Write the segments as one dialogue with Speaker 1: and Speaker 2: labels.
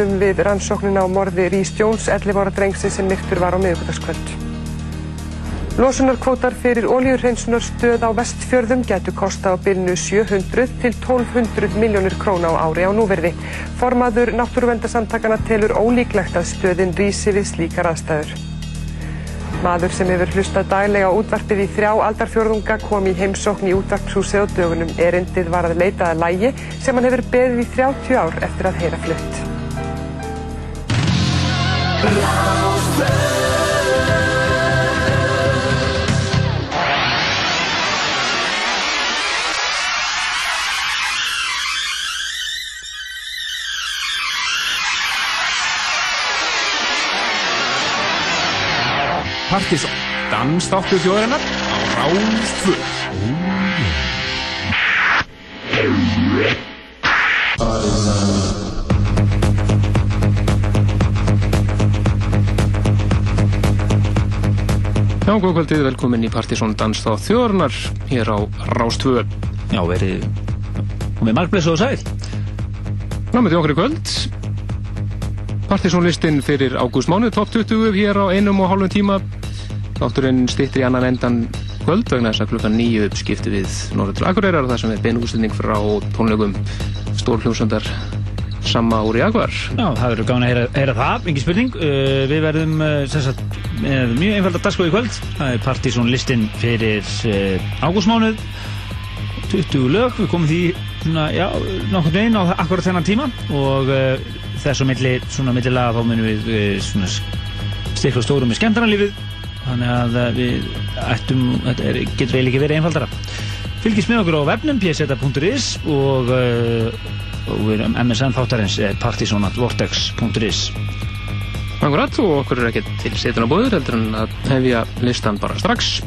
Speaker 1: fjöllum við rannsóknina á morði Rhys Jones, 11 ára drengsi sem myrtur var á miðugutaskvöld. Losunarkvótar fyrir ólíurhreinsunarstöð á vestfjörðum getur kosta á bylnu 700 til 1200 miljónir króna á ári á núverði. Formaður náttúruvendarsamtakana telur ólíklegt að stöðin rísi við slíkar aðstæður. Maður sem hefur hlustað daglega á útvarpið í þrjá aldarfjörðunga kom í heimsókn í útvarpshúsið á dögunum. Erindið var að leita að lægi sem hann hefur beðið í 30 ár eftir að heyra flutt.
Speaker 2: Partíson, dansþáttu þjóðarinnar á Ráðstvö. Já, góð kvöldið, velkomin í Partíson dansþátt þjóðarinnar hér á Ráðstvö.
Speaker 3: Já, verið með margblessu og sæl.
Speaker 2: Námið því okkur í kvöld. Partísonlistin fyrir ágúst mánuð, top 20 hér á einum og hálfum tíma. Þátturinn stýttir í annan endan kvöld vegna þess að klukkan nýju uppskipti við Norður Akureyrar það sem er beinústilning frá tónleikum stórhljómsöndar sama úr í Akvar.
Speaker 3: Já, það verður gáðin að heyra, heyra það, engin spurning. Uh, við verðum uh, sagt, með mjög einfalda dagskói í kvöld. Það er partysónlistin fyrir uh, ágústmánuð. 20 lög, við komum því svona, já, nokkur veginn á akkurat þennan tíma og uh, þessu milli, svona millilega þá munum við uh, svona stikla stórum með skemmtarnalífið þannig að uh, við ættum, þetta er, getur eiginlega verið einfaldara. Fylgist með okkur á webnum pseta.is og og við erum MSN þáttarins partysonatvortex.is
Speaker 2: Akkurat og okkur er ekki til setjuna bóður heldur en að hefja listan bara strax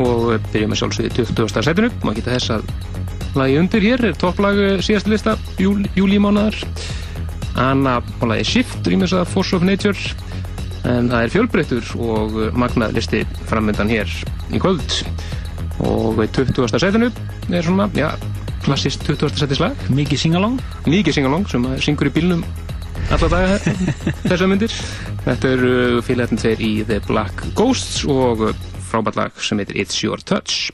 Speaker 2: og byrjum með sjálfsögði 20. setjunu maður geta þess að lagi undir hér er topplag síðast lista júl, júlímánaðar Anna og lagi Shift rýmis að Force of Nature en það er fjölbreyttur og magnað listi framöndan hér í kvöld og 20. setjunu er svona, já klassist 20. seti slag.
Speaker 3: Mikið singalong.
Speaker 2: Mikið singalong sem syngur í bílnum alla daga. Þessar myndir. Þetta eru félagarnir þeir í The Black Ghosts og frábært lag sem heitir It's Your Touch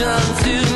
Speaker 4: done to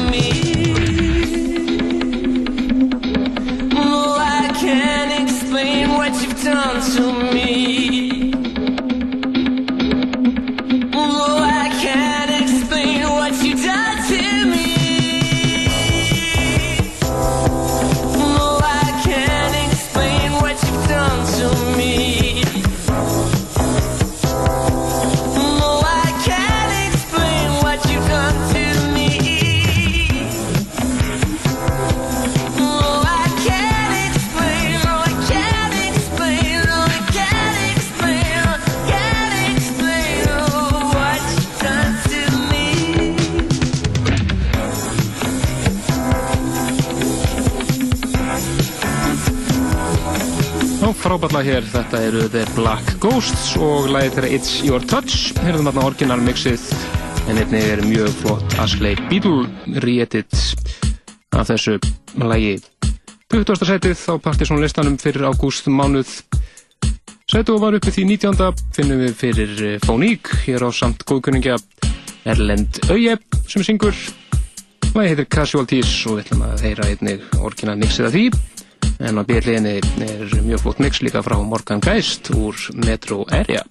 Speaker 5: hér, þetta eru The Black Ghosts og lagið þeirra It's Your Touch, herðum þarna orginalmixið, en einni er mjög flott Ashley Beadle re-edit af þessu lagi. 20. setið á partysónlistanum fyrir ágúst mánuð. Setið og var uppið því 19. finnum við fyrir eh, Fóník, hér á samt góðkunningja Erlend Öyeb sem syngur. Lagið heitir Casualties og við ætlum að heyra einni orginalmixið af því en á byrliðinni er mjög flott mix líka frá Morgan Geist úr Metro Area.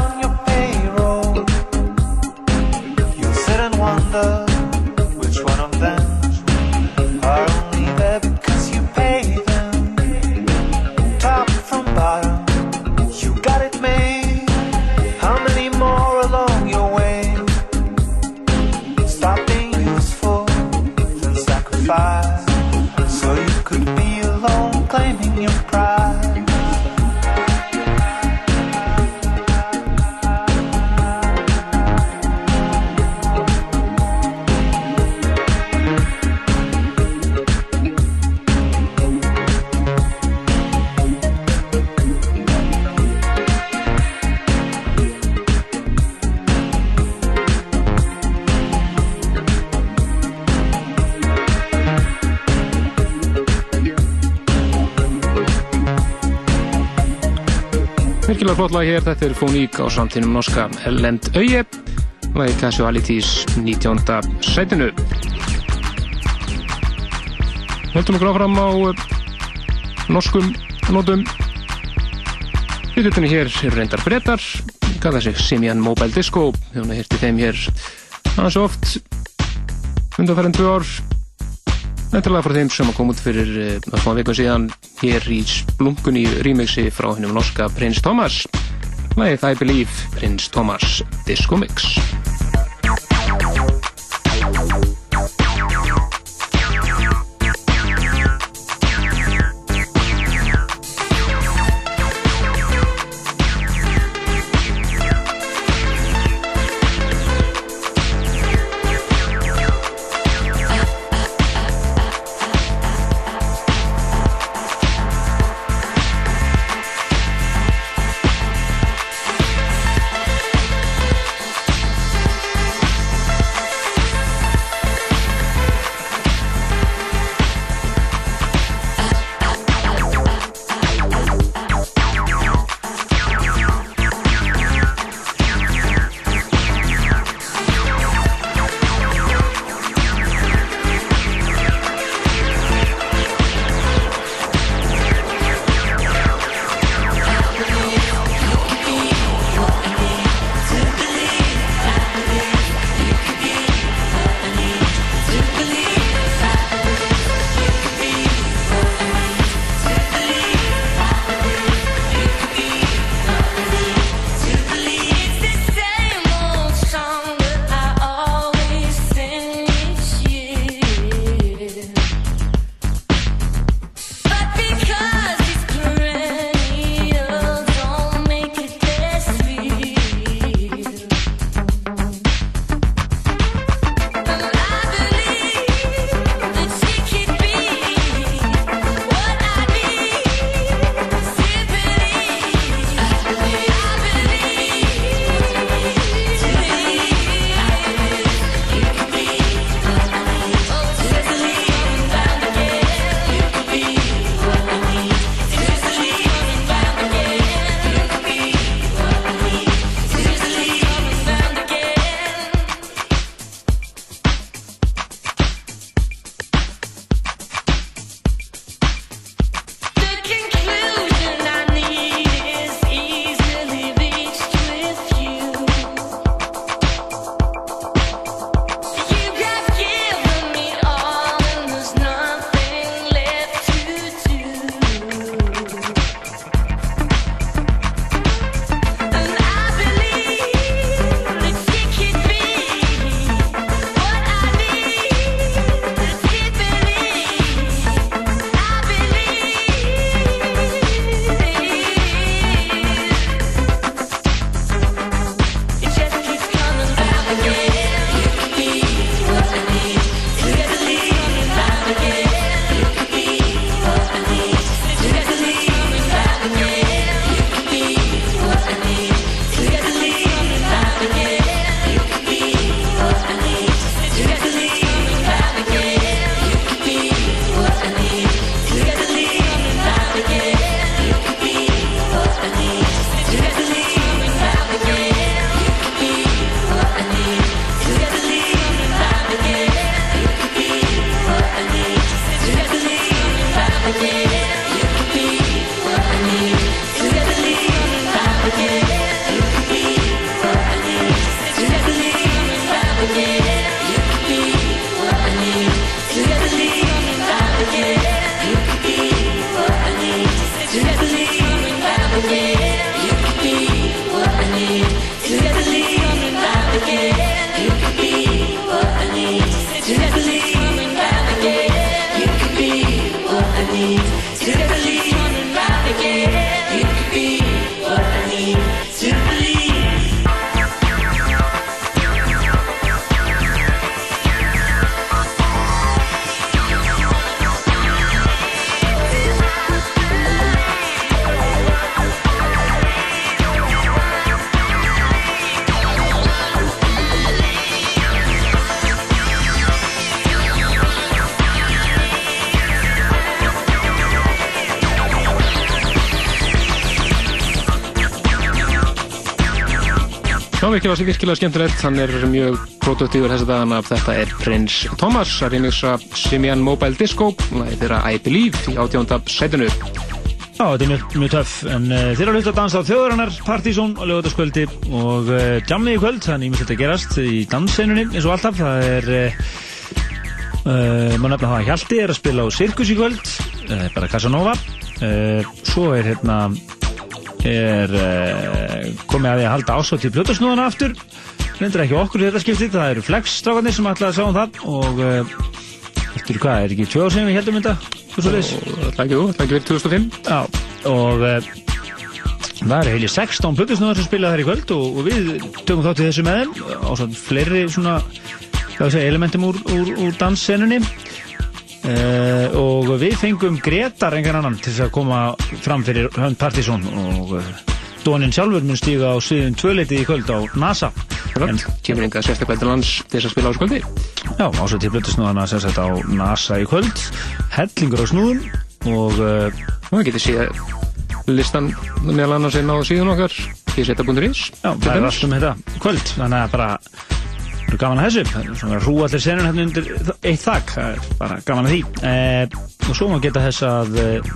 Speaker 6: down flott lag hér, þetta er Fóník á samtíðnum norska Lend Auje lagi Casualities 19. sætinu. Höldum okkur áfram á eh, norskum nótum. Hlutinni hér eru reyndar brettar gaf þessi Simian Mobile Disco. Að hirti þeim hér aðeins oft undanferðin tvö ár. Er lag frá þeim sem að koma út fyrir uh, að fá vikum síðan hér í splunkunni remixi frá hennum norska Prins Thomas. Lagið I Believe Prins Thomas Disco Mix. Já, virkilega, virkilega skemmtilegt, hann er mjög produktífur þess að dagana. Þetta er Prins Thomas að remixa Simian Mobile Disco. Það er þeirra I Believe í átjónda sætinu.
Speaker 3: Já, þetta er mjög, mjög töff, en uh, þeir eru að hlusta að dansa á þjóðurinnar, partysón og lögutaskvöldi og uh, jammi í kvöld, þannig að þetta gerast í dansseinunni eins og alltaf, það er, uh, uh, maður nefna að Hjalti er að spila á Sirkus í kvöld, bara Casanova, svo er hérna, er uh, komið að því að halda ásótt í plötusnúðana aftur, reyndir ekki okkur í þetta skiptið, það eru Flex-strákarnir sem ætla að sjá um það og uh, eftir hvað, er ekki tvö ár sem við heldum þetta, og svo
Speaker 6: og jú, það er ekki verið 2005
Speaker 3: Já, og uh, það eru heilir 16 plötusnúðar sem spila þær í kvöld og, og við tökum þátt í þessu með þeim á svona fleiri svona segja, elementum úr, úr, úr danssennunni uh, og við fengum Gretar engan annan til þess að koma fram fyrir hönd Partizón og uh, Dónin sjálfur mun stíga á sviðum tvöleitið í kvöld á NASA.
Speaker 6: Kemur enga sérstaklega til lands til þess að spila á skvöldi
Speaker 3: Já, ásett til plötusnúðana sem sagt á NASA í kvöld. Hellingur á snúðum og uh,
Speaker 6: og það getur síðan listan meðal annars inn á síðan okkar pseta.is
Speaker 3: Já, það er allt um þetta kvöld. Þannig að bara það er gaman að þessu. Það er svona rú allir senur hérna undir eitt þak. Það er bara gaman að því. Eh, og svo má geta þess að eh,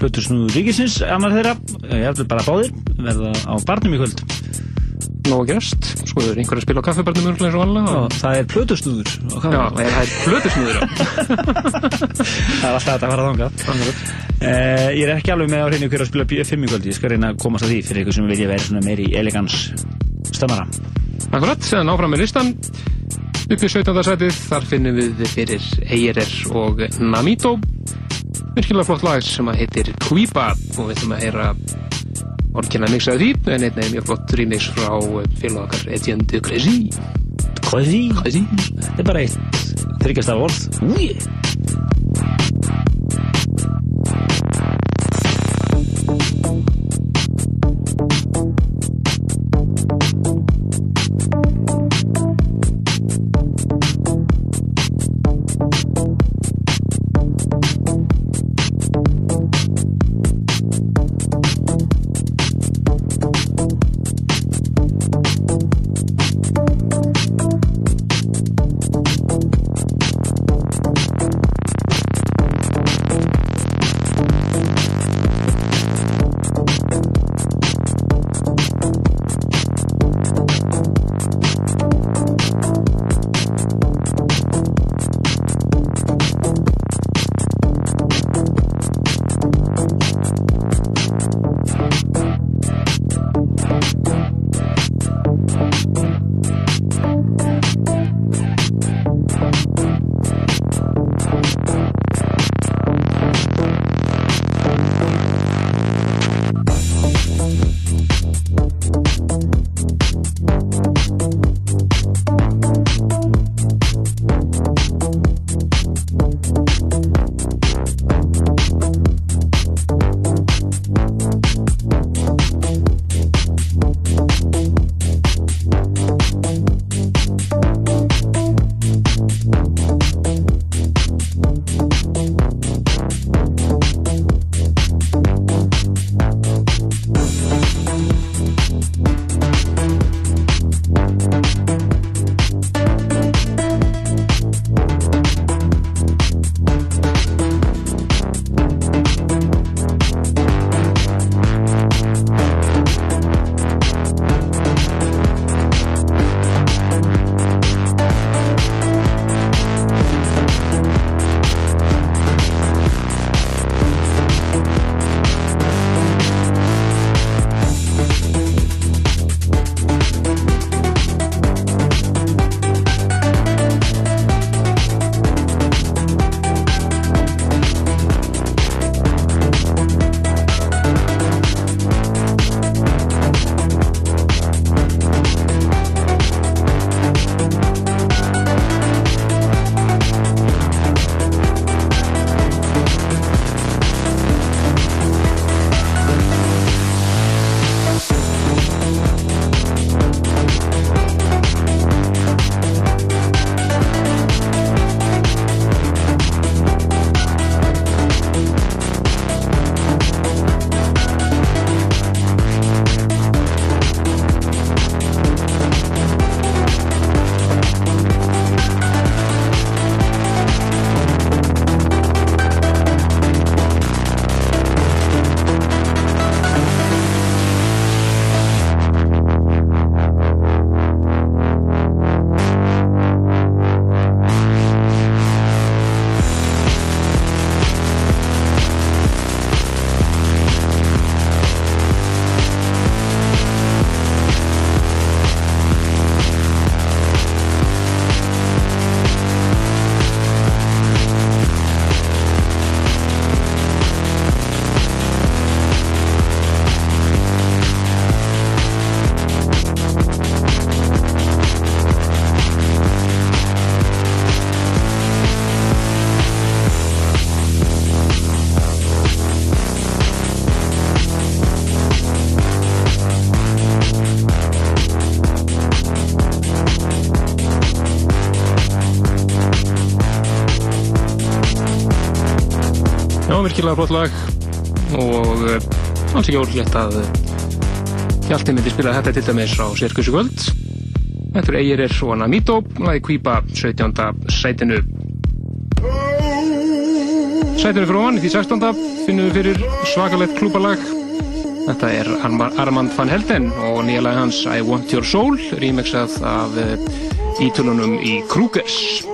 Speaker 3: Plutusnúðu Ríkisins, annar þeirra ég eftir bara báðir, verða á barnum í kvöld.
Speaker 6: Nóg að gerast. Sko er einhver að spila á kaffibarnum örgulega eins og alla
Speaker 3: og það er Plutusnúður
Speaker 6: Já, það er- það er plötusnúður
Speaker 3: það er alltaf þetta að fara þangað. Eh, ég er ekki alveg með á hreinu hver að spila B5 í kvöld, ég skal reyna að komast að því fyrir ykkur sem vilja vera meiri elegans stömmara
Speaker 6: Akkurat, séðan áfram með listan upp í 17. sætið, þar finnum við fyrir EIRR og Namito virkilega flott lag sem að heitir Kvípa og við ætlum að heyra orkina mixaði því en einnig mjög flott remix frá félag okkar Etienne de
Speaker 3: er því?
Speaker 6: Crazy
Speaker 3: þetta er bara eitt þryggjast af orð Úi.
Speaker 6: Virkilega flott lag og uh, alls ekki ólíklegt að uh, Hjalti myndi spila þetta til dæmis á Sirkusu kvöld. Þetta eru Eirir og Namito, lagi Kvípa 17. sætinu. Sætinu fyrir ofan, í því 16. finnum við fyrir svakalegt klúbalag. Þetta er Armand van Helden og nýja lagi hans I Want Your Soul, remixað af uh, ítölunum í Krugers.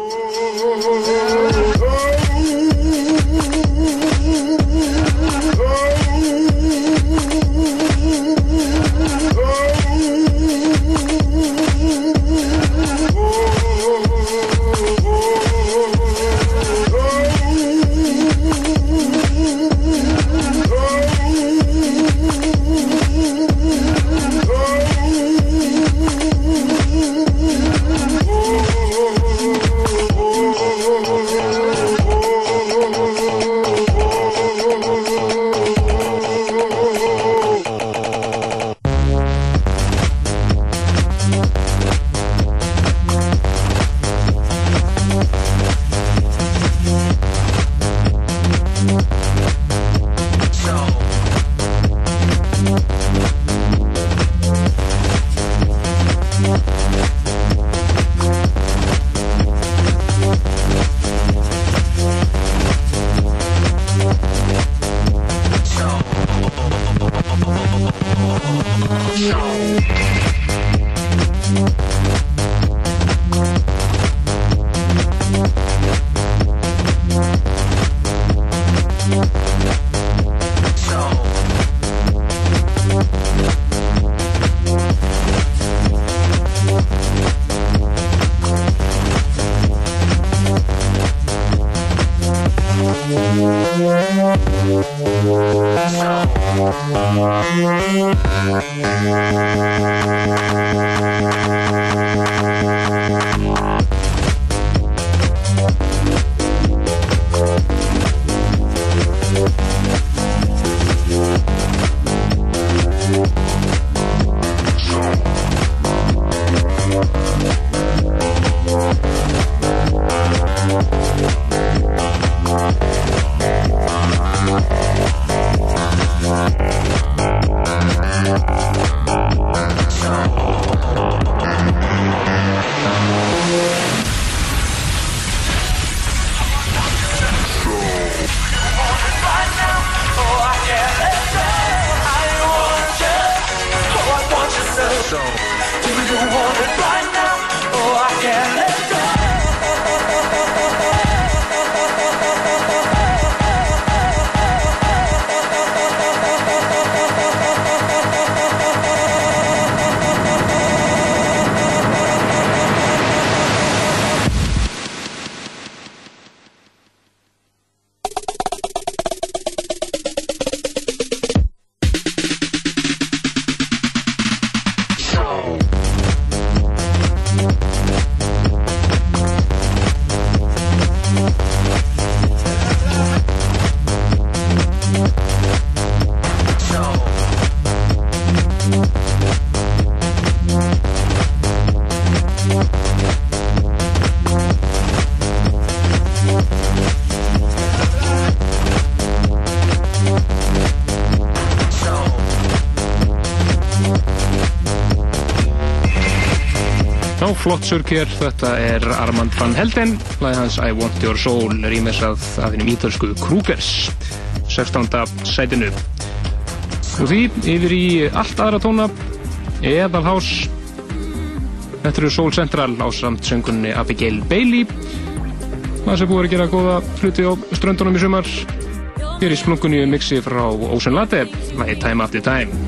Speaker 6: Flott surk hér, þetta er Armand van Helden, lagið hans I Want Your Soul, rýmisað af hennum ítölsku Krugers, 16. sætinu. Og því yfir í allt aðra tóna, Eðalhás, þetta eru Soul Central á samt söngunni Abigail Bailey, það sem búið að gera góða hluti á ströndunum í sumar, hér í splunkunni mixi frá Ocean Latte, lagið Time After Time.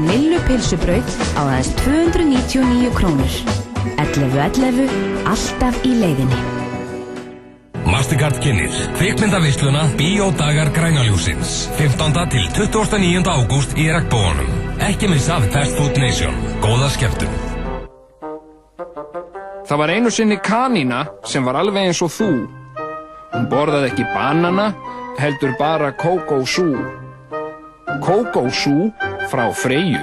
Speaker 7: Og millu pilsubraut á aðeins 299 krónur. 11.11 alltaf í leiðinni.
Speaker 8: Mastercard kynir kvikmyndavisluna Bíódagar Grænaljúsins 15. til 29. ágúst í Regnbóanum Ekki missa af Fast Food Nation Góða skemmtun
Speaker 6: Það var einu sinni kanína sem var alveg eins og þú. Hún borðaði ekki banana, heldur bara kókósú. Kókósú frá Freyju.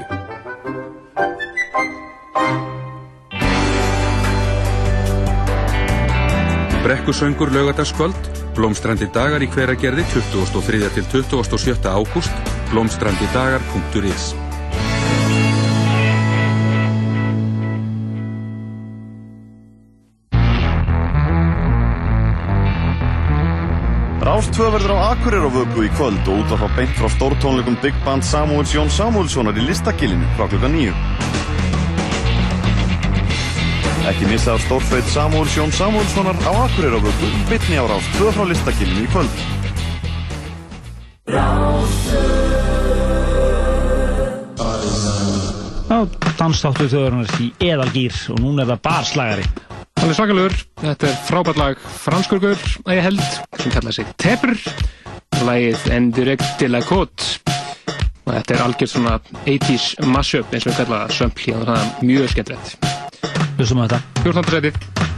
Speaker 9: Brekkusöngur laugadagskvöld, blómstrandi dagar í hveragerði 23. til 27. ágúst, blómstrandidagar.is
Speaker 10: Rástvö verður á Akureyri á vöku í kvöld og útvarfa beint frá stórtónleikum Big Band Samuels Jón Samuelssonar í listakilinu frá klukka nýju. Ekki missa af stórfeit Samuels Jón Samuelssonar á Akureyri á vöku, bytni á Rástvö frá listakilinu í kvöld.
Speaker 3: Já, dansstáttu þjóðurnar í eðalgýr og núna er það barslagari.
Speaker 6: Hann er svakalegur. Þetta er frábært lag franskurgur að ég held sem kallaði sig Tepr. Lagið En Direct de la Côte. Og þetta er algjörð svona 80s mashup eins og við kallaði það sömpli og það er mjög skemmtilegt.
Speaker 3: Hlustum á þetta.
Speaker 6: 14.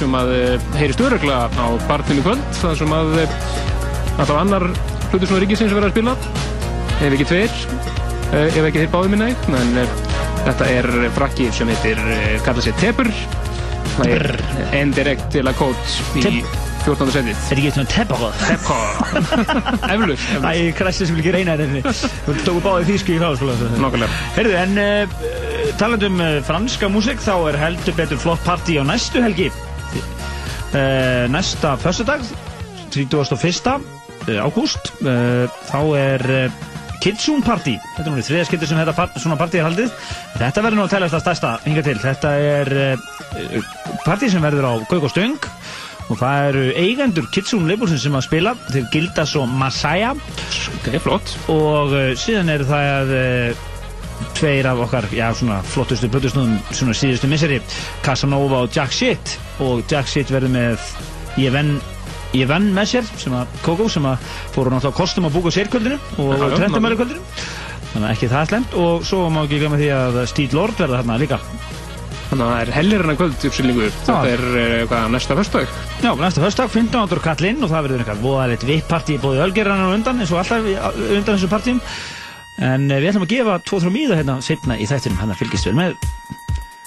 Speaker 6: sem að eh, heyrist öruglega á barninu kvöld það sem að eh, alltaf annar hlutur svona ríkisins verið að spila. Ef ekki tveir eh, ef ekki þeir báði minna eitt en þetta er frakki sem heitir kalla sér Tepur. Það er Endirect til að kót í
Speaker 3: Tep-
Speaker 6: 14. setið.
Speaker 3: Er ekki eitthvað tepparóð?
Speaker 6: Tepur Eflur
Speaker 3: Æ, Kresti sem vil ekki reyna þetta Þú tóku báðið þýsku í hláskóla
Speaker 6: Nákvæmlega.
Speaker 3: Heyrðu, en uh, talandi um uh, franska músík þá er heldur betur flott partí á næstu helgi Næsta föstudag 31. Uh, ágúst uh, þá er Kitsune Party. Þetta er nú þriða skipti sem þetta svona partí er haldið. Þetta verður nú að telast að stærsta hinga til. Þetta er partí sem verður á Gauk og Stöng og það eru eigendur Kitsune Labelsins sem að spila. Þeir gilda svo Masaya.
Speaker 6: Ok, flott.
Speaker 3: Og síðan eru það uh, tveir af okkar, já svona flottustu plötusnúðum svona síðustu misseri Casanova og Jack Shit. Og Jack Shit verður með ég venn ég venn með sér sem að Koko sem að fóru náttúrulega kostum að búka sérkvöldinu og
Speaker 6: já,
Speaker 3: trendumæli kvöldinu þannig að ekki það slemt og svo má ekki glemma því að Steve Lord verða þarna líka.
Speaker 6: Þannig að það er hellir hennar kvöld uppsýningu. Þetta er eh, hvað, næsta föstudag?
Speaker 3: Já, næsta höstdag, 15. átur kallinn og það verður eitthvað voðalegt vipp-partí bóði Ölgerran og undan eins og alltaf undan þessum partíum en eh, við ætlum að gefa 2-3 míða hérna setna í þættinum, hann að fylgist vel með.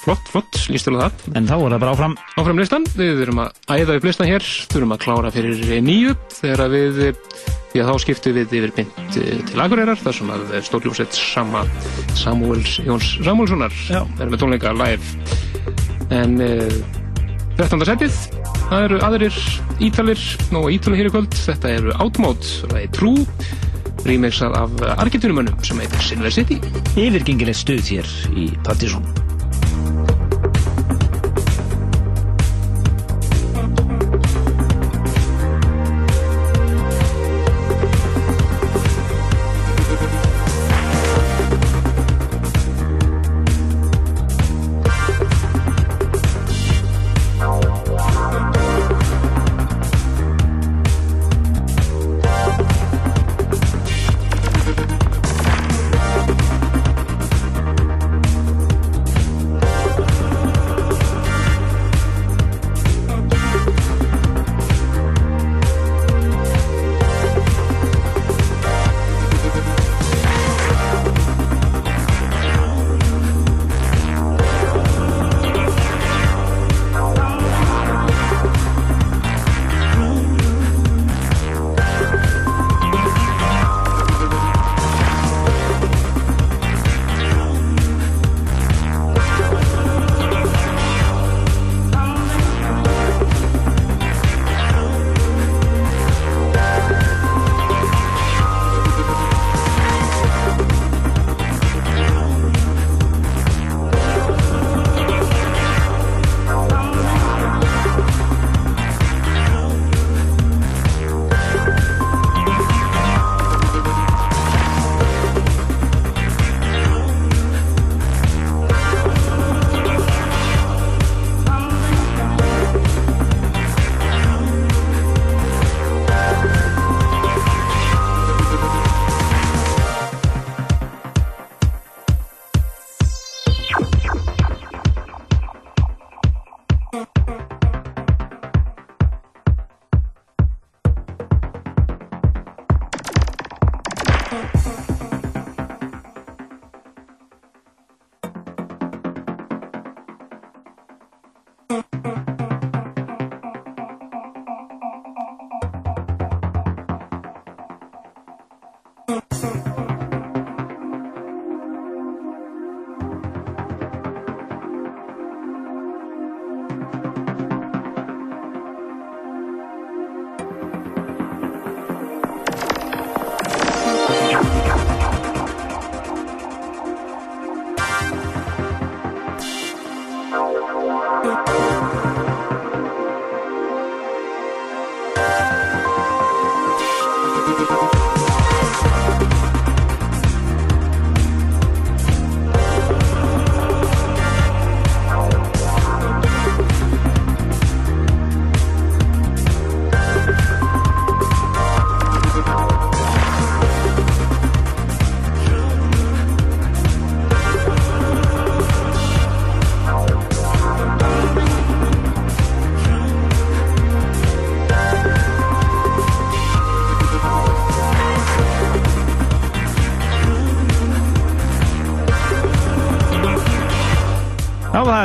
Speaker 6: Flott, flott, líst vel á það.
Speaker 3: En þá er það bara áfram.
Speaker 6: Áfram listan, við erum að æða upp listan hér. Þurfum að klára fyrir nýju þegar að við, því að þá skiptum við yfir bynd til Akureyrar þar sem að stórljósett sama Samuels, Jóns Samuelssonar
Speaker 3: Já.
Speaker 6: er með tónleika live. En uh, 13. setið það eru aðrir ítalir. Og ítalir hér í kvöld, þetta eru Outmode það er True remixað af Argentinumönnum sem heitir Silver City.
Speaker 3: Yfirgengileg stuð hér í Partizón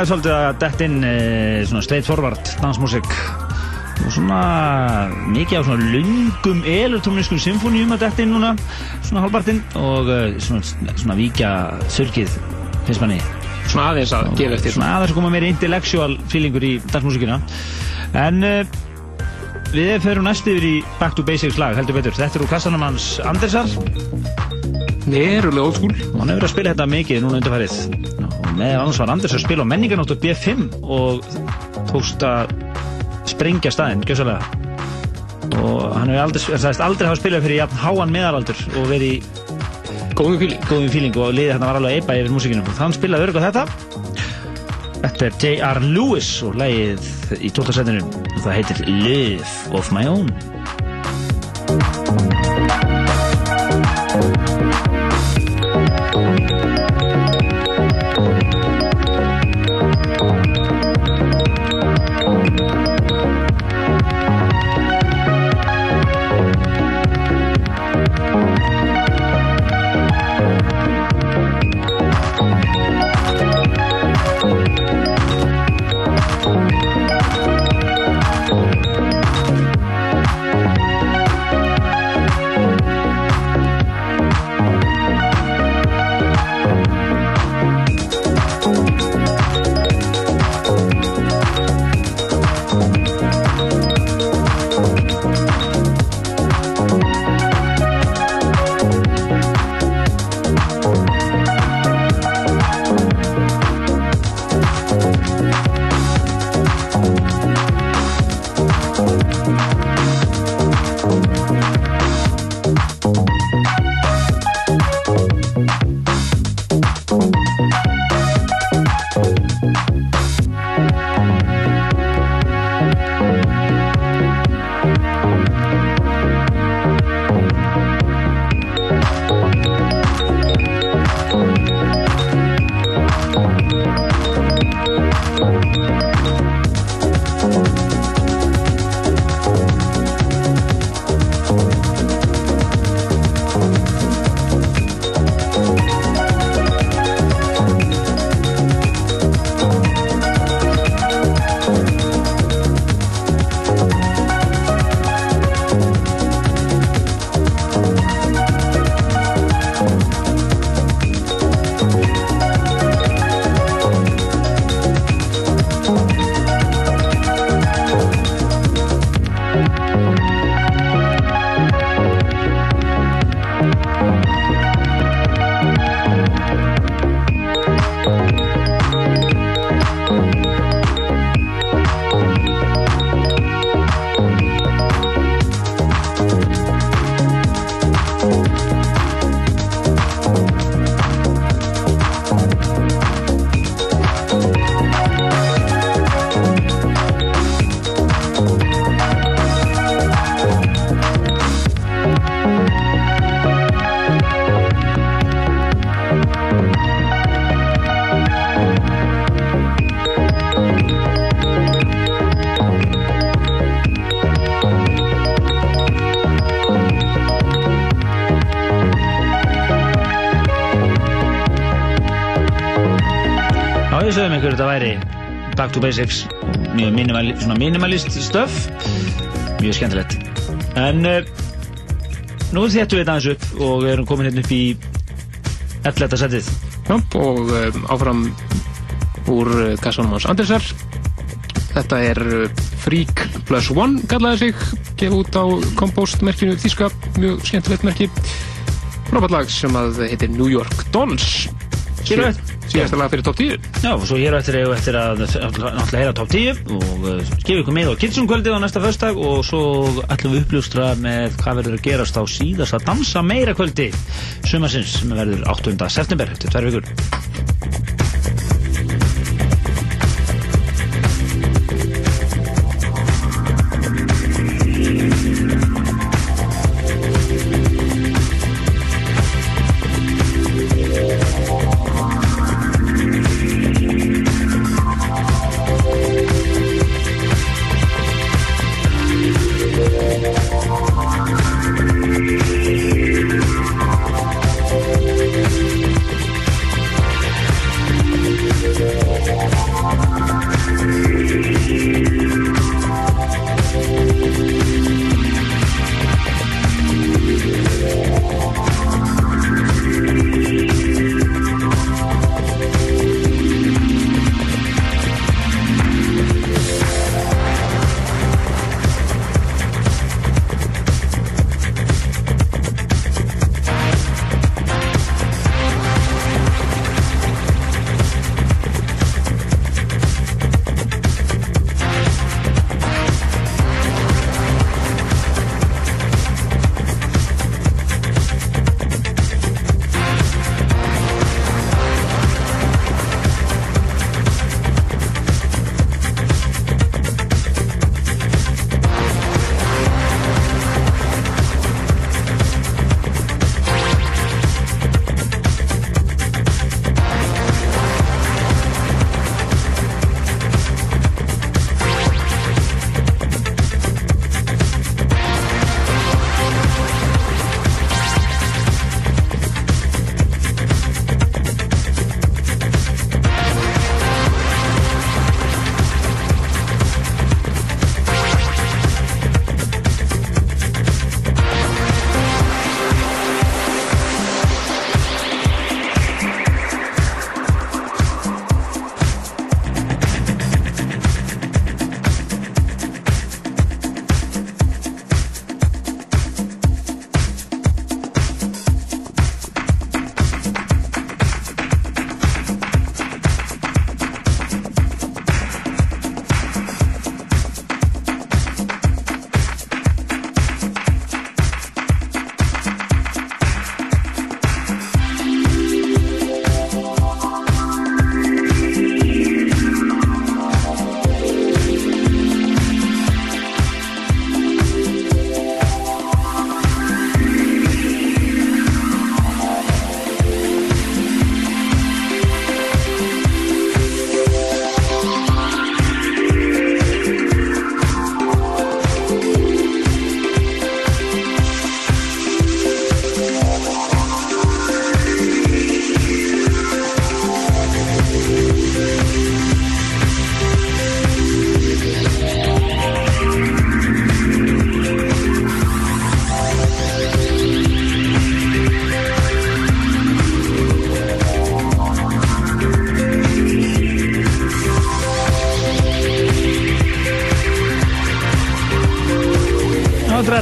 Speaker 3: ætlaði svolítið að dett inn e, svona straight forward dansmusik. Og svona mikið á svona lungum elektronískum symfónium að dett inn núna svona halvpartinn og e, svona, svona víkja sörgið finnst manni.
Speaker 6: Svona aðeins að gefa eftir.
Speaker 3: svona aðeins að koma meira intellectual feelingur í dansmusikina. En uh, við ferum næst yfir í Back to Basics lag heldur betur, þetta er úr kassanum hans Andersar
Speaker 6: Verulega school.
Speaker 3: Og hann hefur verið að spila þetta mikið núna undarfærið með annars var Anders að spila á menningarnóttu B5 og tókst að sprengja staðinn, gjössalega og hann hefur aldrei, aldrei hafa spilað fyrir jafn háan meðalaldur og verið í
Speaker 6: Góðum fíling
Speaker 3: góðum fíling og liðið hérna var alveg eipa yfir músikinu og þann spilaði örg á þetta Þetta er J.R. Lewis og lagið í 12. setinu og það heitir Live of My Own Back to Basics mjög minimali, svona minimalist stöf mjög skemmtilegt. En uh, nú þéttum við þetta aðeins upp og við erum komin hérna upp í 11. setið.
Speaker 6: Og um, áfram úr uh, kassanum hans Andersar. Þetta er Freak Plus One kallaði sig. Gefið út á Compost merkinu Þíska, mjög skemmtilegt merki. Frábært lag sem að heitir New York Dolls
Speaker 3: eftir-
Speaker 6: síðasta lag fyrir top 10
Speaker 3: Já, og svo hér eftir eigum við eftir að náttúrulega heyra top 10 og uh, gefa ykkur með á Kilsum kvöldið á næsta föstdag og svo ætlum við uppljústra með hvað verður að gerast á síðast að dansa meira kvöldi sumarsins sem verður 8. september eftir tvær vikur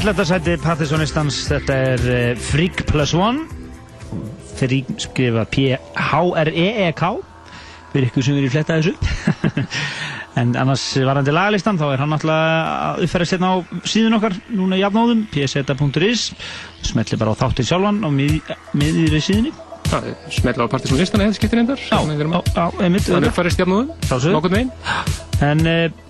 Speaker 3: Áttur alltaf sæti Pattisonistans, þetta er uh, Freak Plus One. Freak skrifa P-H-R-E-E-K fyrir ykkur sem verið fletta þessu. En annars varandi lagalistan þá er hann að uppfæra sérna á síðun okkar núna í jafnóðum pseta.is smelli bara á þáttir sjálfan á mið, miðri síðunni.
Speaker 6: Smetla á partisón listan eða skiptir endar
Speaker 3: Já, einmitt
Speaker 6: Þannig farið stjafnúðum
Speaker 3: Sjálfsögðu.
Speaker 6: Nokkurn veginn.
Speaker 3: En uh,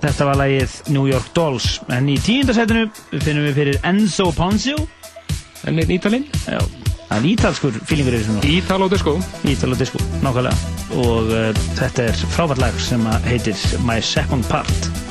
Speaker 3: þetta var lagið New York Dolls. En í tíundasætinu finnum við fyrir Enzo Ponzio
Speaker 6: En einn ítalinn.
Speaker 3: Já, það er ítalskur fílingur í þessu nú
Speaker 6: Ítalo disco.
Speaker 3: Ítalo disco, nákvæmlega. Og uh, þetta er frábært lag sem heitir My Second Part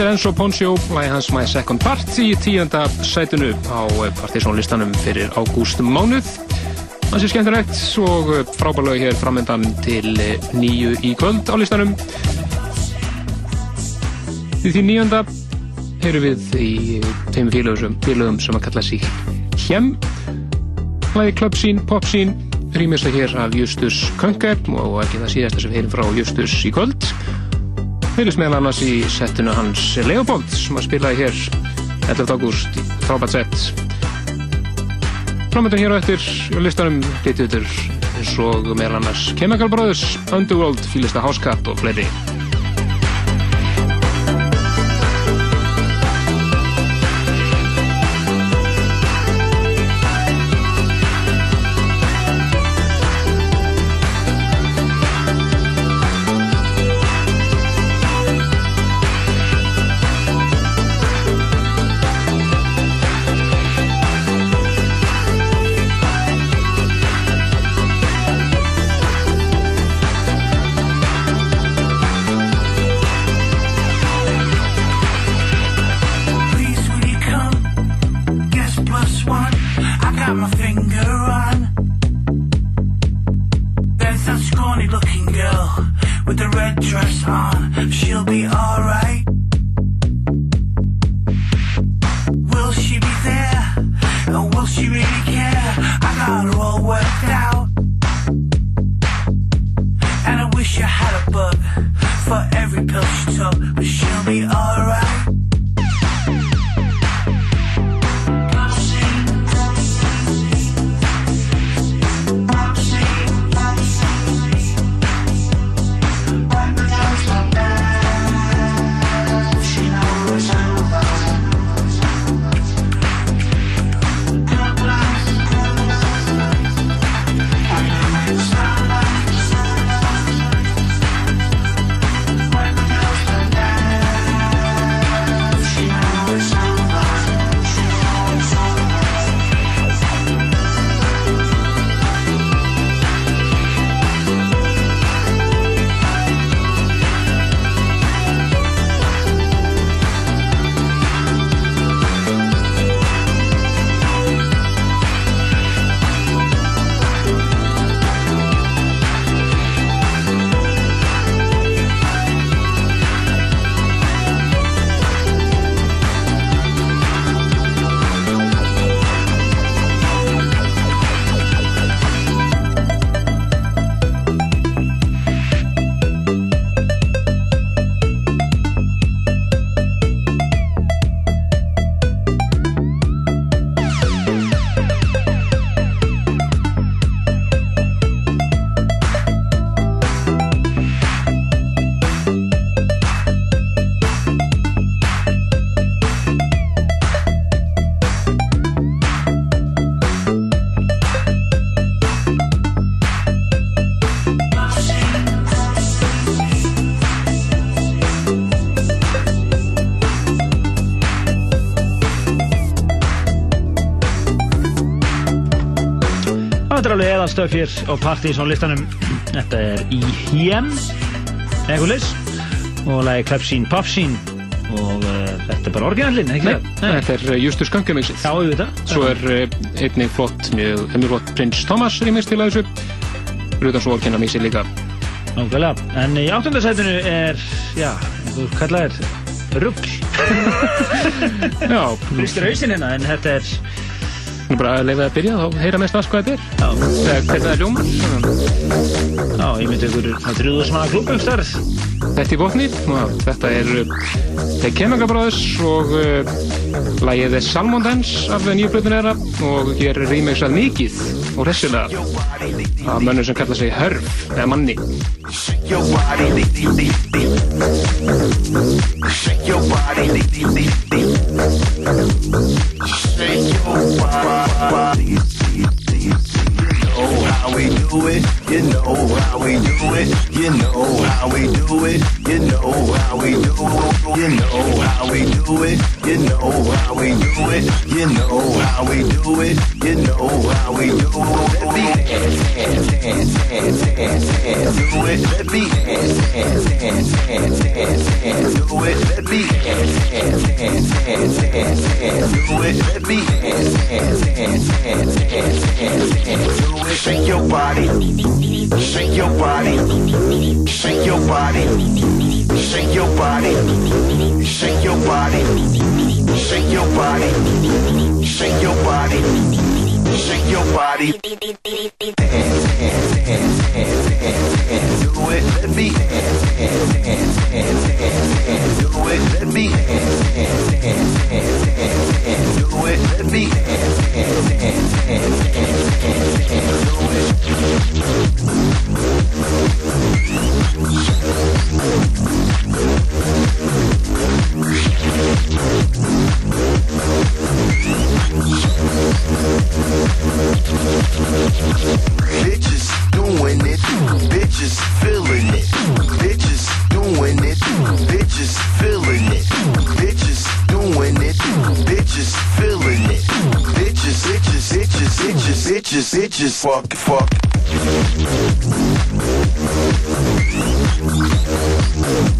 Speaker 6: Þetta er Enzo Ponzio, lagi hans My Second Part í tíunda sætinu á partysónlistanum fyrir ágúst mánuð. Það sé skemmtilegt og frábærlega hér framöndan til nýju í kvöld á listanum. Í því nýjönda heyrum við í tveim félögum, sem að kalla sig Hjem. Lagi Club Scene, Pop Scene, rýmist það hér af Justus Könker og ekki það síðasta sem heyrum frá Justus í kvöld. Heyrðis meðal annars í settinu hans Leopold sem að spilaði hér 11. ágúst í frábært sett. Framöndan hér á eftir listanum getið eins og meðal annars Chemical Brothers, Underworld, Fílista Housecat og fleiri.
Speaker 3: Eðalstöf hér á Partizón listanum Þetta er í hjem leys og lagi Klepsín Popsín og uh, þetta er bara orginallinn, ekki
Speaker 6: Nei, þetta er uh, Justus Skankemixið.
Speaker 3: Já, ég veit það.
Speaker 6: Svo er uh, einnig flott, mjög, mjög flott Prince Thomas remix til að þessu. Utan svo orginamixið líka.
Speaker 3: Nákvæmlega, en í áttundasætinu er, já, þú kallar er rugg
Speaker 6: Já.
Speaker 3: Fristir hausinn hérna, en þetta er
Speaker 6: Nú bara að leiða að byrja, þá heyra mest að hvað þetta er. Hvernig það er ljómar.
Speaker 3: Já, ég myndi ykkur, það er svona klubbaumstarð
Speaker 6: Þetta í botni, og þetta er uh, The Chemical Brothers og uh, lagið er Salmon Dance af nýju blöðun þeirra og hér er remixað mikið og hressilega af mönnum sem kalla sig Hörf eða Manni.
Speaker 11: your body, leap, leap. Shake your body, leap, leap. Shake your body. You know how we do it. You know how we do it. You know how we do it. You know how we do it. You know how we do it. You know how we do it. You know how we do it. You know how we do it. Let me dance, dance, dance, dance, dance, dance. Do it. Let me dance, dance, dance, dance, dance, dance. Do it. Let me dance, dance, dance, dance, dance, dance. Do it. Let me dance, dance, dance, dance, dance, dance, dance. Do it. Shake your body. Shake your body. Shake your body. Shake your body. Shake your body. Shake your body. Shake your body. Shake your body. Dance, dance, dance, dance, dance, dance. Do it. Let me dance, dance, dance, dance, dance, dance. Do it. Let me. Do it. Let me dance, dance, dance, dance, dance, dance. Do it bitches, bitches, bitches, fuck, fuck.
Speaker 6: Thank you.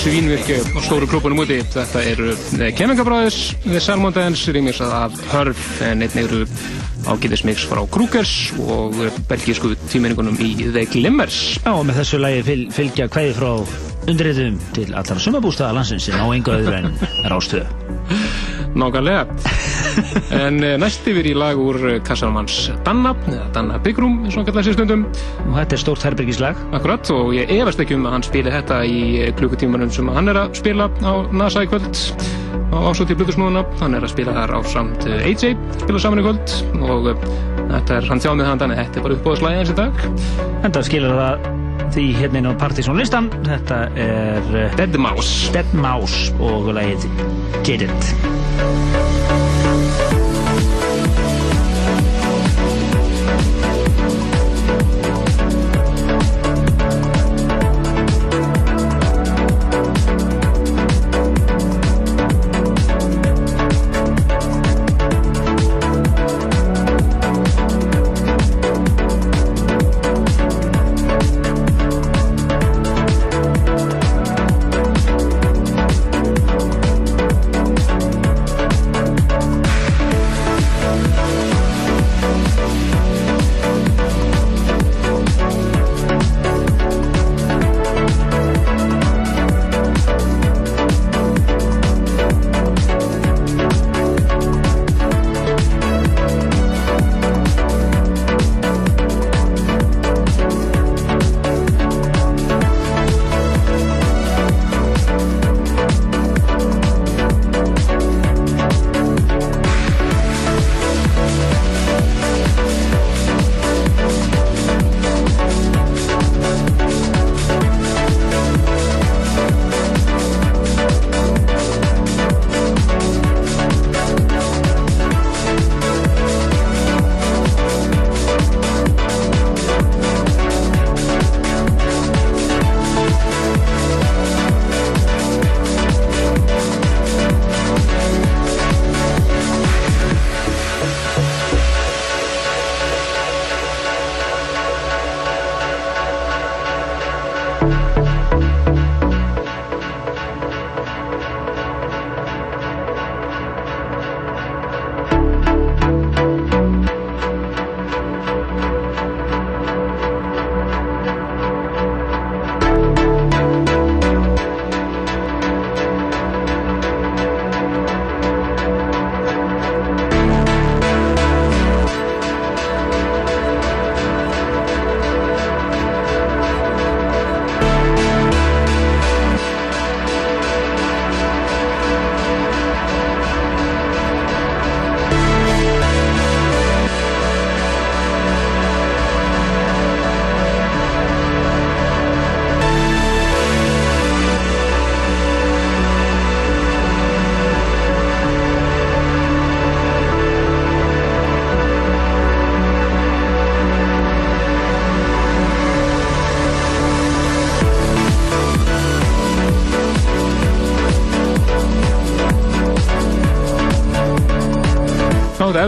Speaker 6: Svínvirki á stóru klúbunum úti. Þetta eru Kemingabræðis, The Salmon Dance, rýmisað af Hörf, en einnig eru ágæðismix frá Krúkers og belgísku tíminningunum í The Glimmers.
Speaker 3: Já, og með þessu lagi fyl, fylgja kvæði frá undirritum til allar sumabústaða landsins sem á enga öðru en rástöðu.
Speaker 6: Nákvæmlega. En eh, næst yfir í lag úr eh, Kassalmanns Danna, eða Danna Room, eins og hann kallaði sér stundum.
Speaker 3: Og þetta er stórt herbergislag.
Speaker 6: Akkurat, og ég efast ekki um að hann spili þetta í eh, klukkutímanum sem hann er að spila á NASA í kvöld á ásóti Blutusnúðuna. Hann er að spila þar á samt AJ, spila saman í kvöld og þetta er hann þjáð með hann, þannig þetta er bara uppbóðslægi eins í dag.
Speaker 3: Enda skilur það því hérna inn á Partizón listan. Þetta er
Speaker 6: Dead Mouse.
Speaker 3: Dead Mouse og lagið Get It.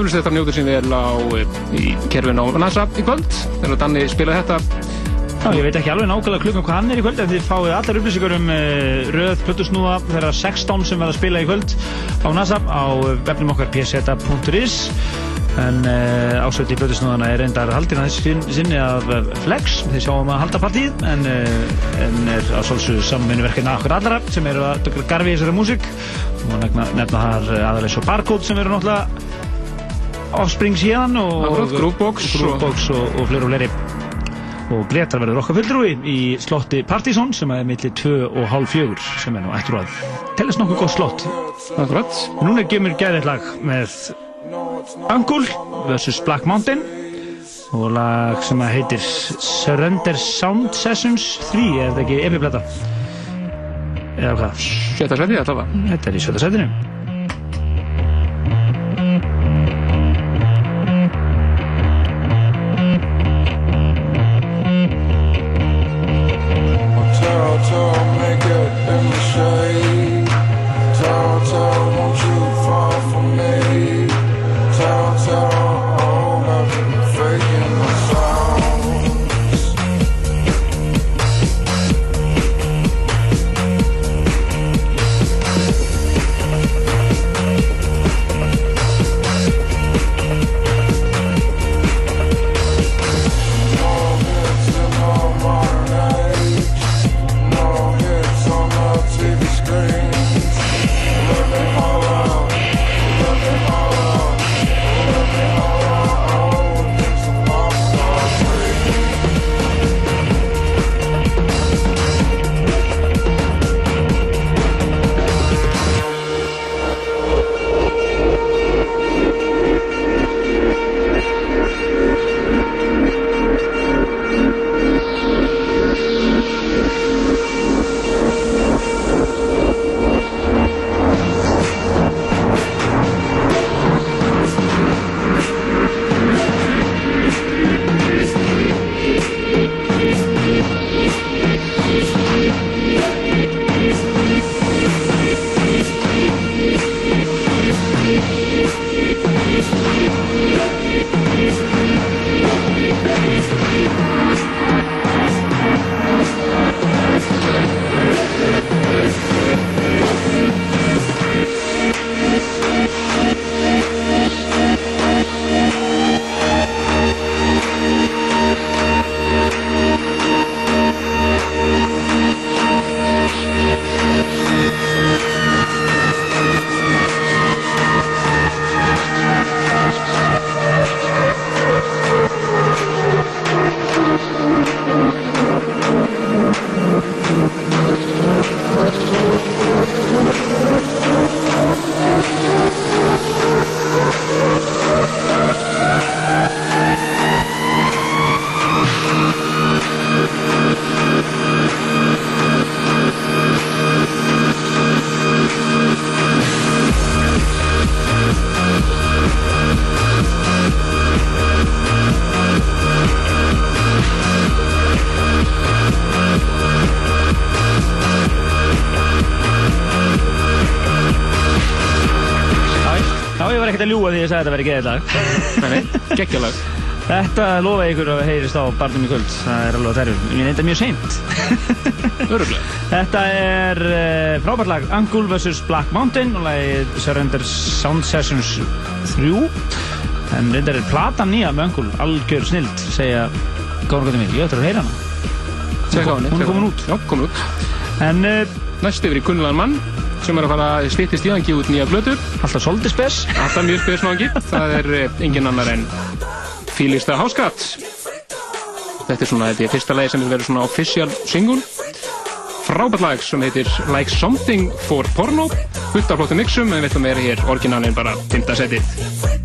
Speaker 6: Eflust þetta njóður sín vel á eh, í kerfin á NASA í kvöld. Þegar Danni spilaði þetta.
Speaker 3: Já, ég veit ekki alveg nákvæmlega klukkan hvað hann er í kvöld en þið fáið allar upplýsingar um uh, röð plötusnúa þeirra 16 sem verða að spila í kvöld á NASA á vefnum okkar pseta.is en uh, ásvöldi plötusnúðana er reyndar haldin að þessi sinni af Flex. Þið sjáum að halda partíð en, uh, en er að svolsögðu samvinnuverkina okkur allra sem eru að garfi í þessari músík. Og nefna þar aðalega svo Barcode sem eru náttúrulega Offspring síðan og
Speaker 6: Groovebox og-
Speaker 3: og, og fleiri og fleiri. Og Gretar verður okkar fulltrúi í slotti Partizón sem er millir 2 og halv 4 sem er nú eftir að tellast nokkuð gott slott.
Speaker 6: Akkurat.
Speaker 3: Núna gemur gæðið lag með Angul vs Black Mountain og lag sem að heitir Surrender Sound Sessions 3 er þetta ekki epiplata eða hvað?
Speaker 6: Sjötta seti var.
Speaker 3: Þetta er í sjötta setinu trúa því að ég sagði að þetta verið geðið lag.
Speaker 2: Nei, nei, geggjalag.
Speaker 3: Þetta lofa ykkur að heyrist á barnum í kvöld. Það er alveg þærjum. Ég reynda mjög seint.
Speaker 2: Öruglega.
Speaker 3: Þetta er uh, frábært lag Angul vs. Black Mountain og lagið Surrender Sound Sessions 3. En reyndar er platan nýja með Angul, algjör snild, segja góðan mér. Ég ætla að heyra hana. Hún er komin
Speaker 2: henni. Já, komin út.
Speaker 3: En uh,
Speaker 2: Næst yfir í kunnulegan mann sem er að fara að stýttist í hann, gefa út nýja blötu.
Speaker 3: alltaf svolítið spes.
Speaker 2: Alltaf mjög spesnáðingi. Það er eh, engin annar en Fílista Háskatt. Þetta er svona, þetta er fyrsta lagi sem er verið svona official single. Frábært lag sem heitir Like Something for Porno. Fullt af flottum mixum, en við ætlum að vera hér orginalinn bara 5. setið.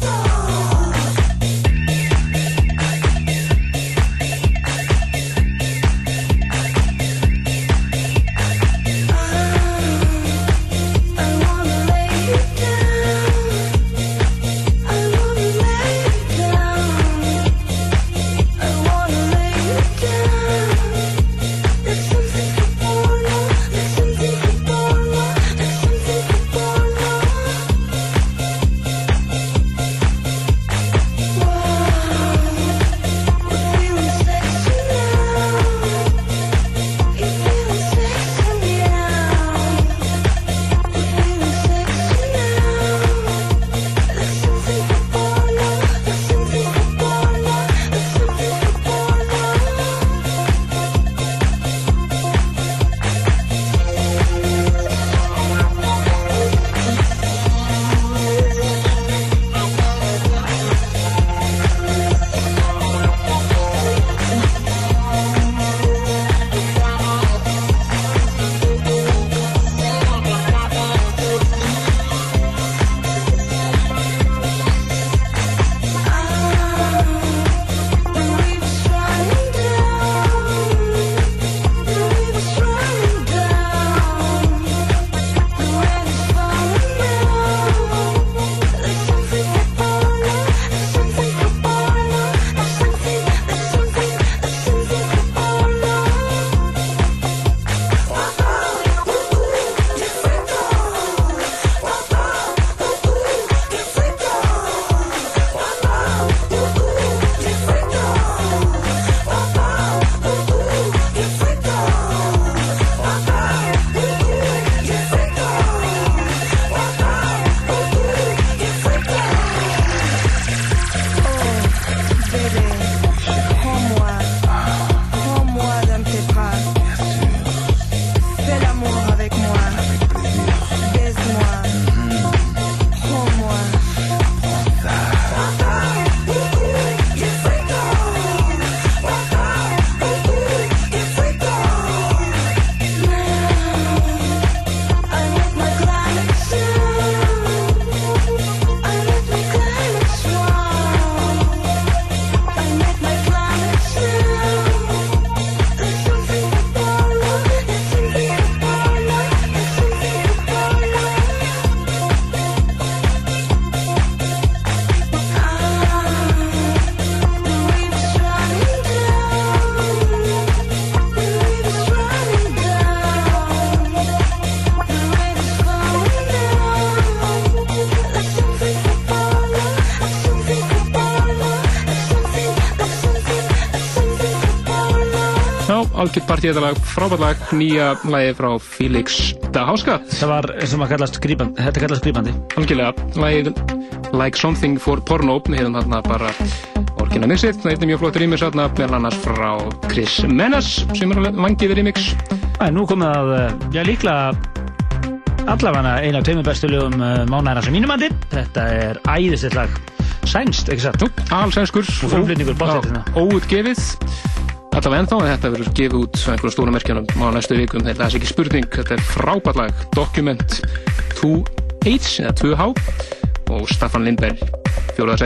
Speaker 2: Algjört partí þetta lag, frábært lag, nýja lagi frá Felix da Háskatt.
Speaker 3: Það var sem að kallast grípandi, þetta kallast grípandi.
Speaker 2: Algjörlega, lagið Like Something for Porno, hérna þarna bara orginal mixið, það er mjög flottur remix þarna, meðal annars frá Chris Menes, sem er alveg vangið remix.
Speaker 3: Það er nú komið að, eh, já líklega allavega eina af tveimur bestu lögum uh, mánæðina sem mínum andi. Þetta er æðislegt lag. Sænst, ekki satt?
Speaker 2: Jú, allsænskur.
Speaker 3: Og bóttettina.
Speaker 2: Óutgefið. Allavega ennþá, en þetta verður gefið út einhverjum stóra merkjanum á næstu vikum. Þetta er ekki spurning, þetta er frábært lag. Document 2H, eða 2H og Staffan Lindberg, fjóraða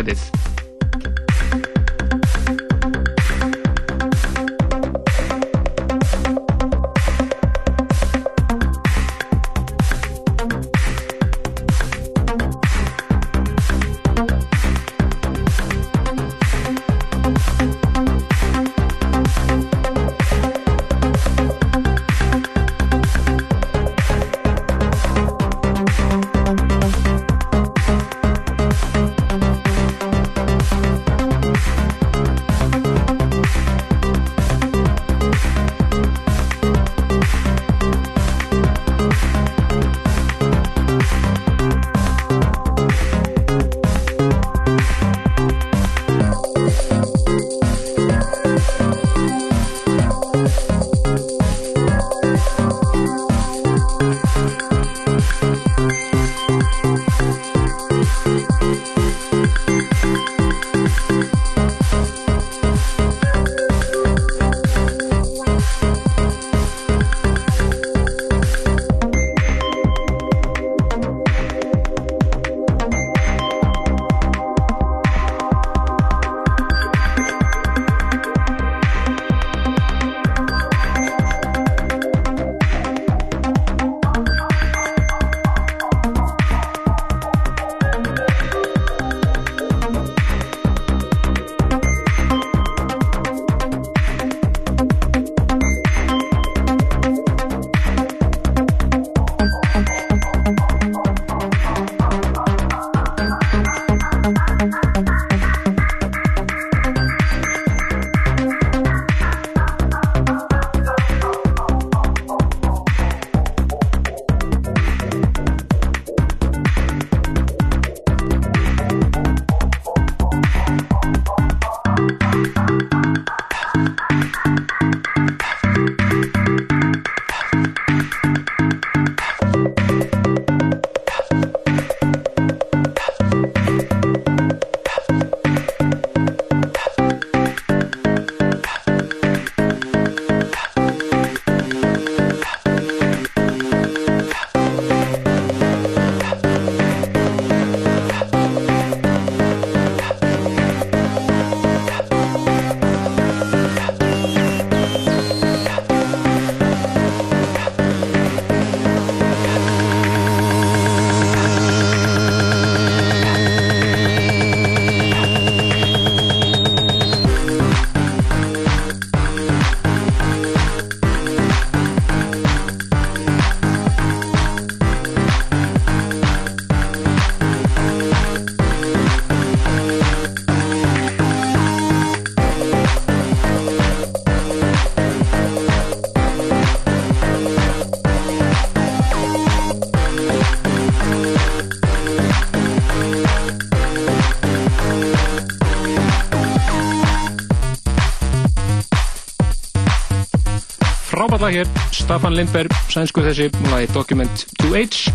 Speaker 6: lag hér Staffan Lindberg, sænsku þessi lagi Document 2H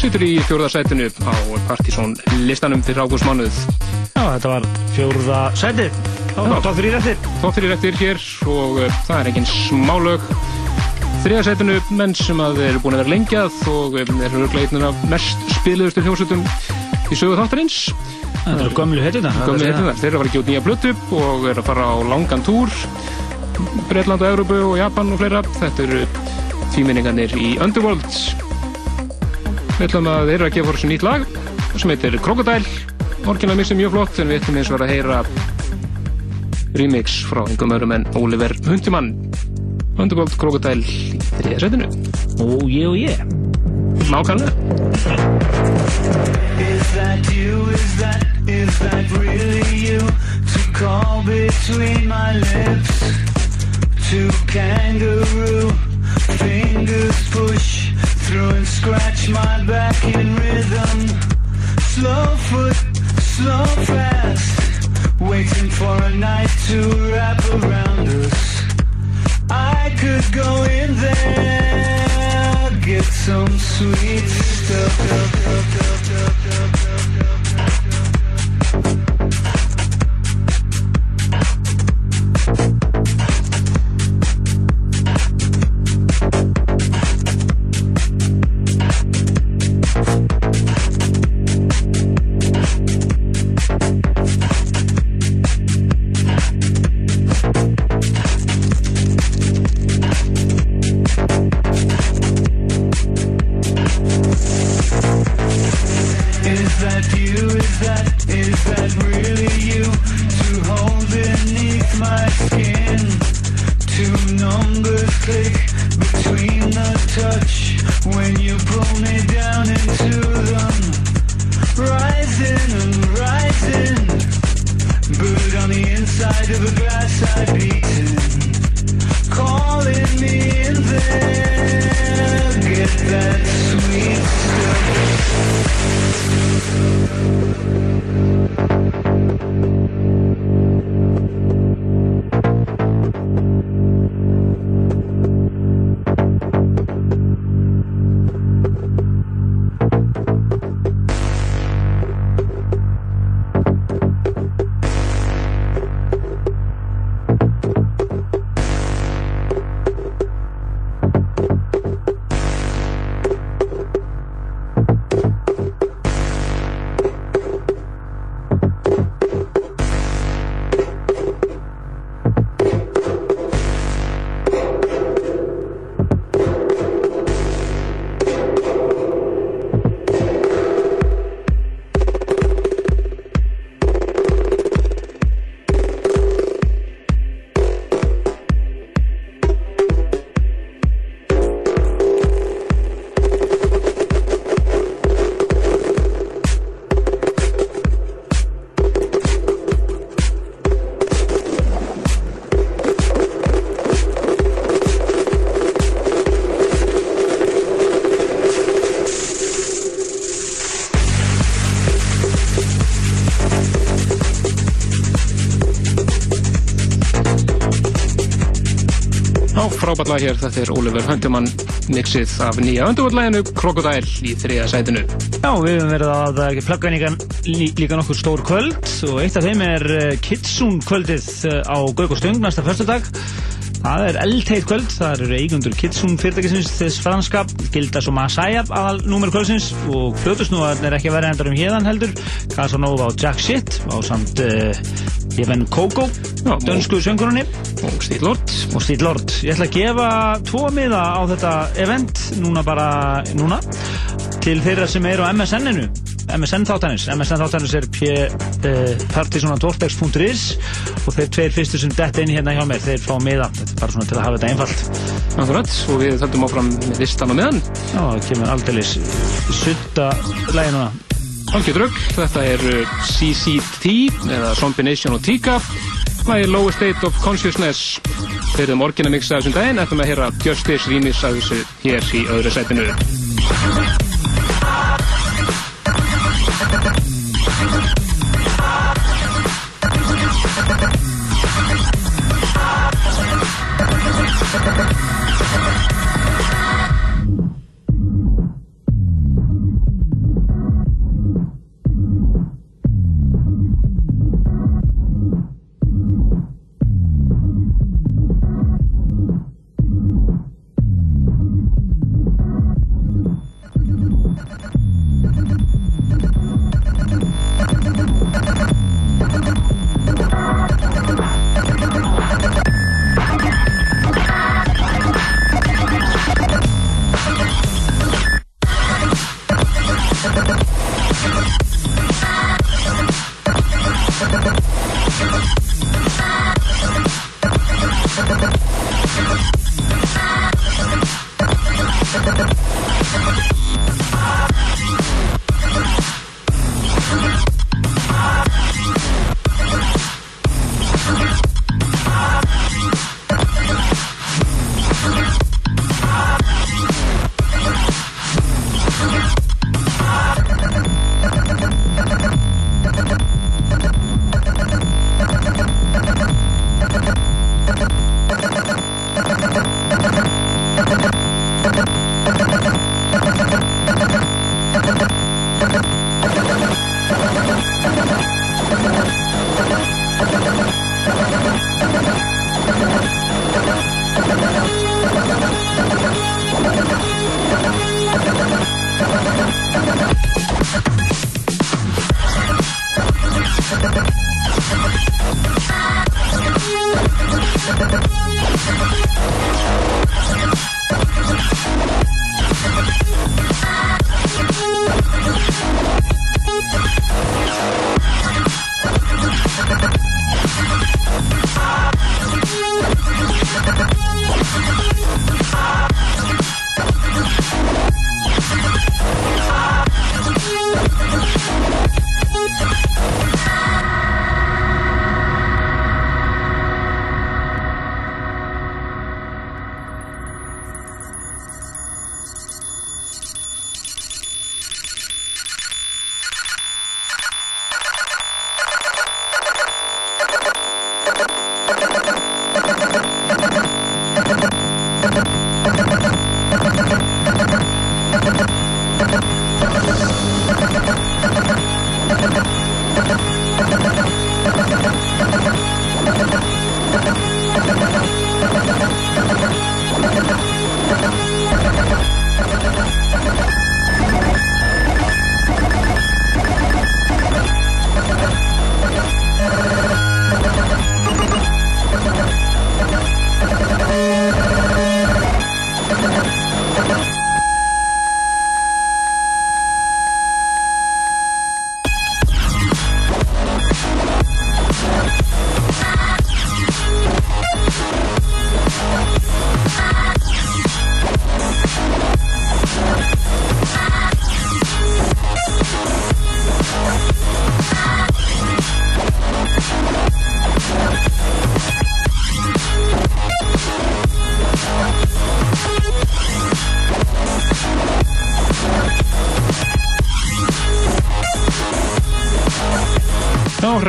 Speaker 6: Sittur í fjórðarsætinu á Partizón listanum fyrir ágústmánuð
Speaker 3: Já, þetta var fjórða sætið. Það var tótt þrýr eftir.
Speaker 6: Tótt þrýr eftir hér og uh, það er engin smálög Þriðarsætinu menn sem að eru búin að vera lengjað og um, eru örglega af mest spiluðustu hljómsveitum í sögu þáttarins
Speaker 3: Það eru gömlu hetjuna.
Speaker 6: Gömlu hetjuna, þeir eru að fara að út nýja plötu og eru að fara á langan túr Breitland og Európu og Japan og fleira. Þetta eru tvíminningarnir í Underworld Við ætlum að eru að gefa fór þessu nýtt lag sem heitir Crocodile. Orginal mix er mjög flott en við ætlum eins og að heyra remix frá einhverjum öðrum en Oliver Hundimann Underworld Crocodile í þriða setinu
Speaker 3: Ó, ég og ég
Speaker 6: Nákvæmlega.
Speaker 5: Is that you? Is that, is that really you? To call between my lips To kangaroo Fingers push through and scratch my back in rhythm. Slow foot, slow fast Waiting for a night to wrap around us. I could go in there Get some sweet stuff
Speaker 6: frábært lag hér, þetta er Oliver Hundimann mixið af nýja Underworld-læginu Crocodile í þriða sætinu.
Speaker 3: Já, við höfum verið að eh, plugga líka, lí- líka nokkur stór kvöld og eitt af þeim er eh, Kitsune kvöldið eh, á Gauk og Stöng næsta fyrstudag. Það er eldheit kvöld, það eru eigundur Kitsune fyrirtækisins þess franska, Gildas og Masaya aðal númer kvöldsins og fljótusnúðan er ekki vera endur um hérðan heldur, Casanova og Jack Shit á samt uh, Even Coco, dönsku söngurunni
Speaker 6: og Stíl Lord.
Speaker 3: Og Stíl Lord. Ég ætla að gefa tvo miða á þetta event núna bara núna. Til þeirra sem eru á MSN-inu MSN þáttanins, MSN þáttanins er p, uh, partisonadvortex.is og þeir tveir fyrstu sem detta inn hérna hjá mér, þeir fá miða. Þetta er bara svona til að hafa þetta einfalt.
Speaker 6: Akkurat, og við höldum áfram með listan á meðan.
Speaker 3: Já, það kemur aldeilis sutta lægi núna
Speaker 6: Algjör drögg, þetta er uh, CCT eða Zombination og Tika Lagi Lower State of Consciousness. Þeir erum orginal mix af þessum daginn. Ætlum að heyra Justice remix af þessu hér í öðru sætinu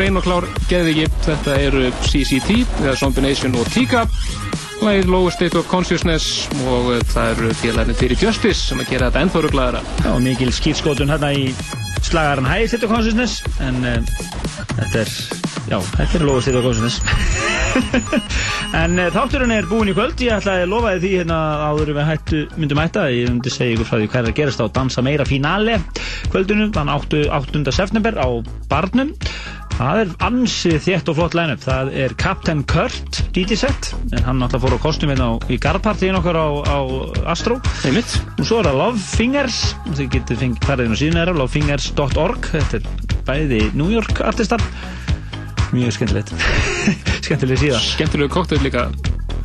Speaker 6: reyn og klár geðviki. Þetta eru CCT, eða Zombie Nation og Tika. Lægið Lower State of Consciousness og uh, það eru félagarnir fyrir Justice sem að gera þetta ennþá ruglaðara.
Speaker 3: Já, mikil skýtskotun hérna í slagaran High State of Consciousness en uh, þetta er, já, þetta er Lower State of Consciousness en uh, þátturinn er búinn í kvöld ég ætlaði að lofa því hérna áður við hættu, myndum hætta ég myndi segja ykkur frá því hvað er að gerast á Dansa Meira Finale kvöldinu, þann 8. 8. september á Barnum Það er ansið þétt og flott line-up. Það er Captain Kurt DJ-set, en hann náttúrulega fór á kostum hérna í garðpartíin okkar á, á Astro.
Speaker 6: Einmitt.
Speaker 3: Og svo er það Love Fingers, þið getið fengið farið inn á síðan þeirra, lovefingers.org. Þetta er bæði New York artistar. Mjög skemmtilegt. Skemmtileg síða.
Speaker 6: Skemmtilegu kóktel líka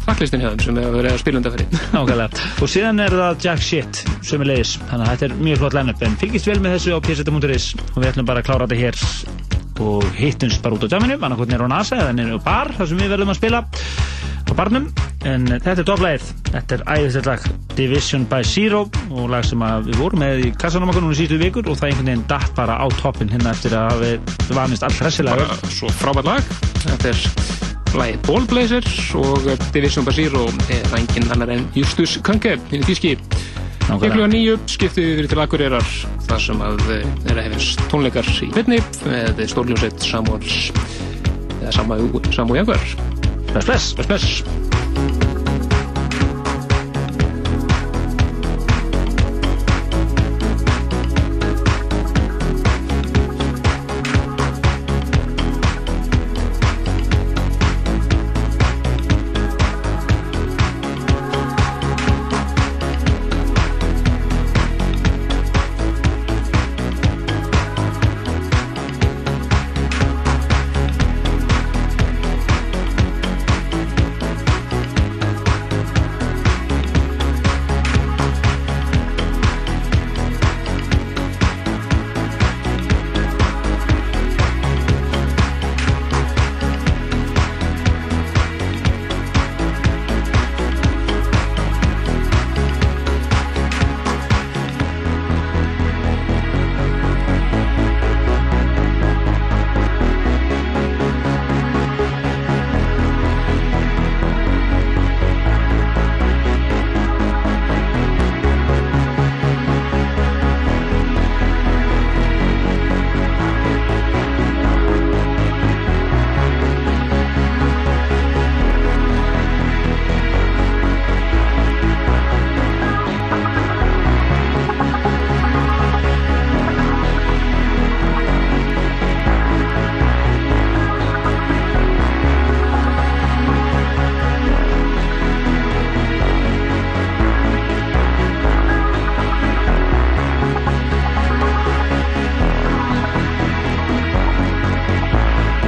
Speaker 6: facklistin hjá þeim sem hefur verið að spila undanferði.
Speaker 3: Nákvæmlega. Og síðan er það Jack Shit sem er leiðis. Þannig að þetta er mjög flott line-up. En fylgist vel með þessu á pseta.is og hittumst bara út á jamminu, annarkot nýra á NASA eða nýra á bar, þar sem við verðum að spila á barnum, en þetta er topplægið þetta er æðislegt lag Division by Zero og lag sem við vorum með í núna í síðustu vikur og það einhvern veginn datt bara á toppin hérna eftir að við vanist allt hressilega
Speaker 6: svo frábært lag. Þetta er lagið Ballblazer og Division by Zero er engin annar en Justus Kanke, hinn í tíski. Geklu að nýju skiptið við til Akureyrar þar sem að eh, er að hefist tónleikar í Vitni með stórljósett Samuels eða Samu Jaguar.
Speaker 3: Bless, bless.
Speaker 6: Bless, bless.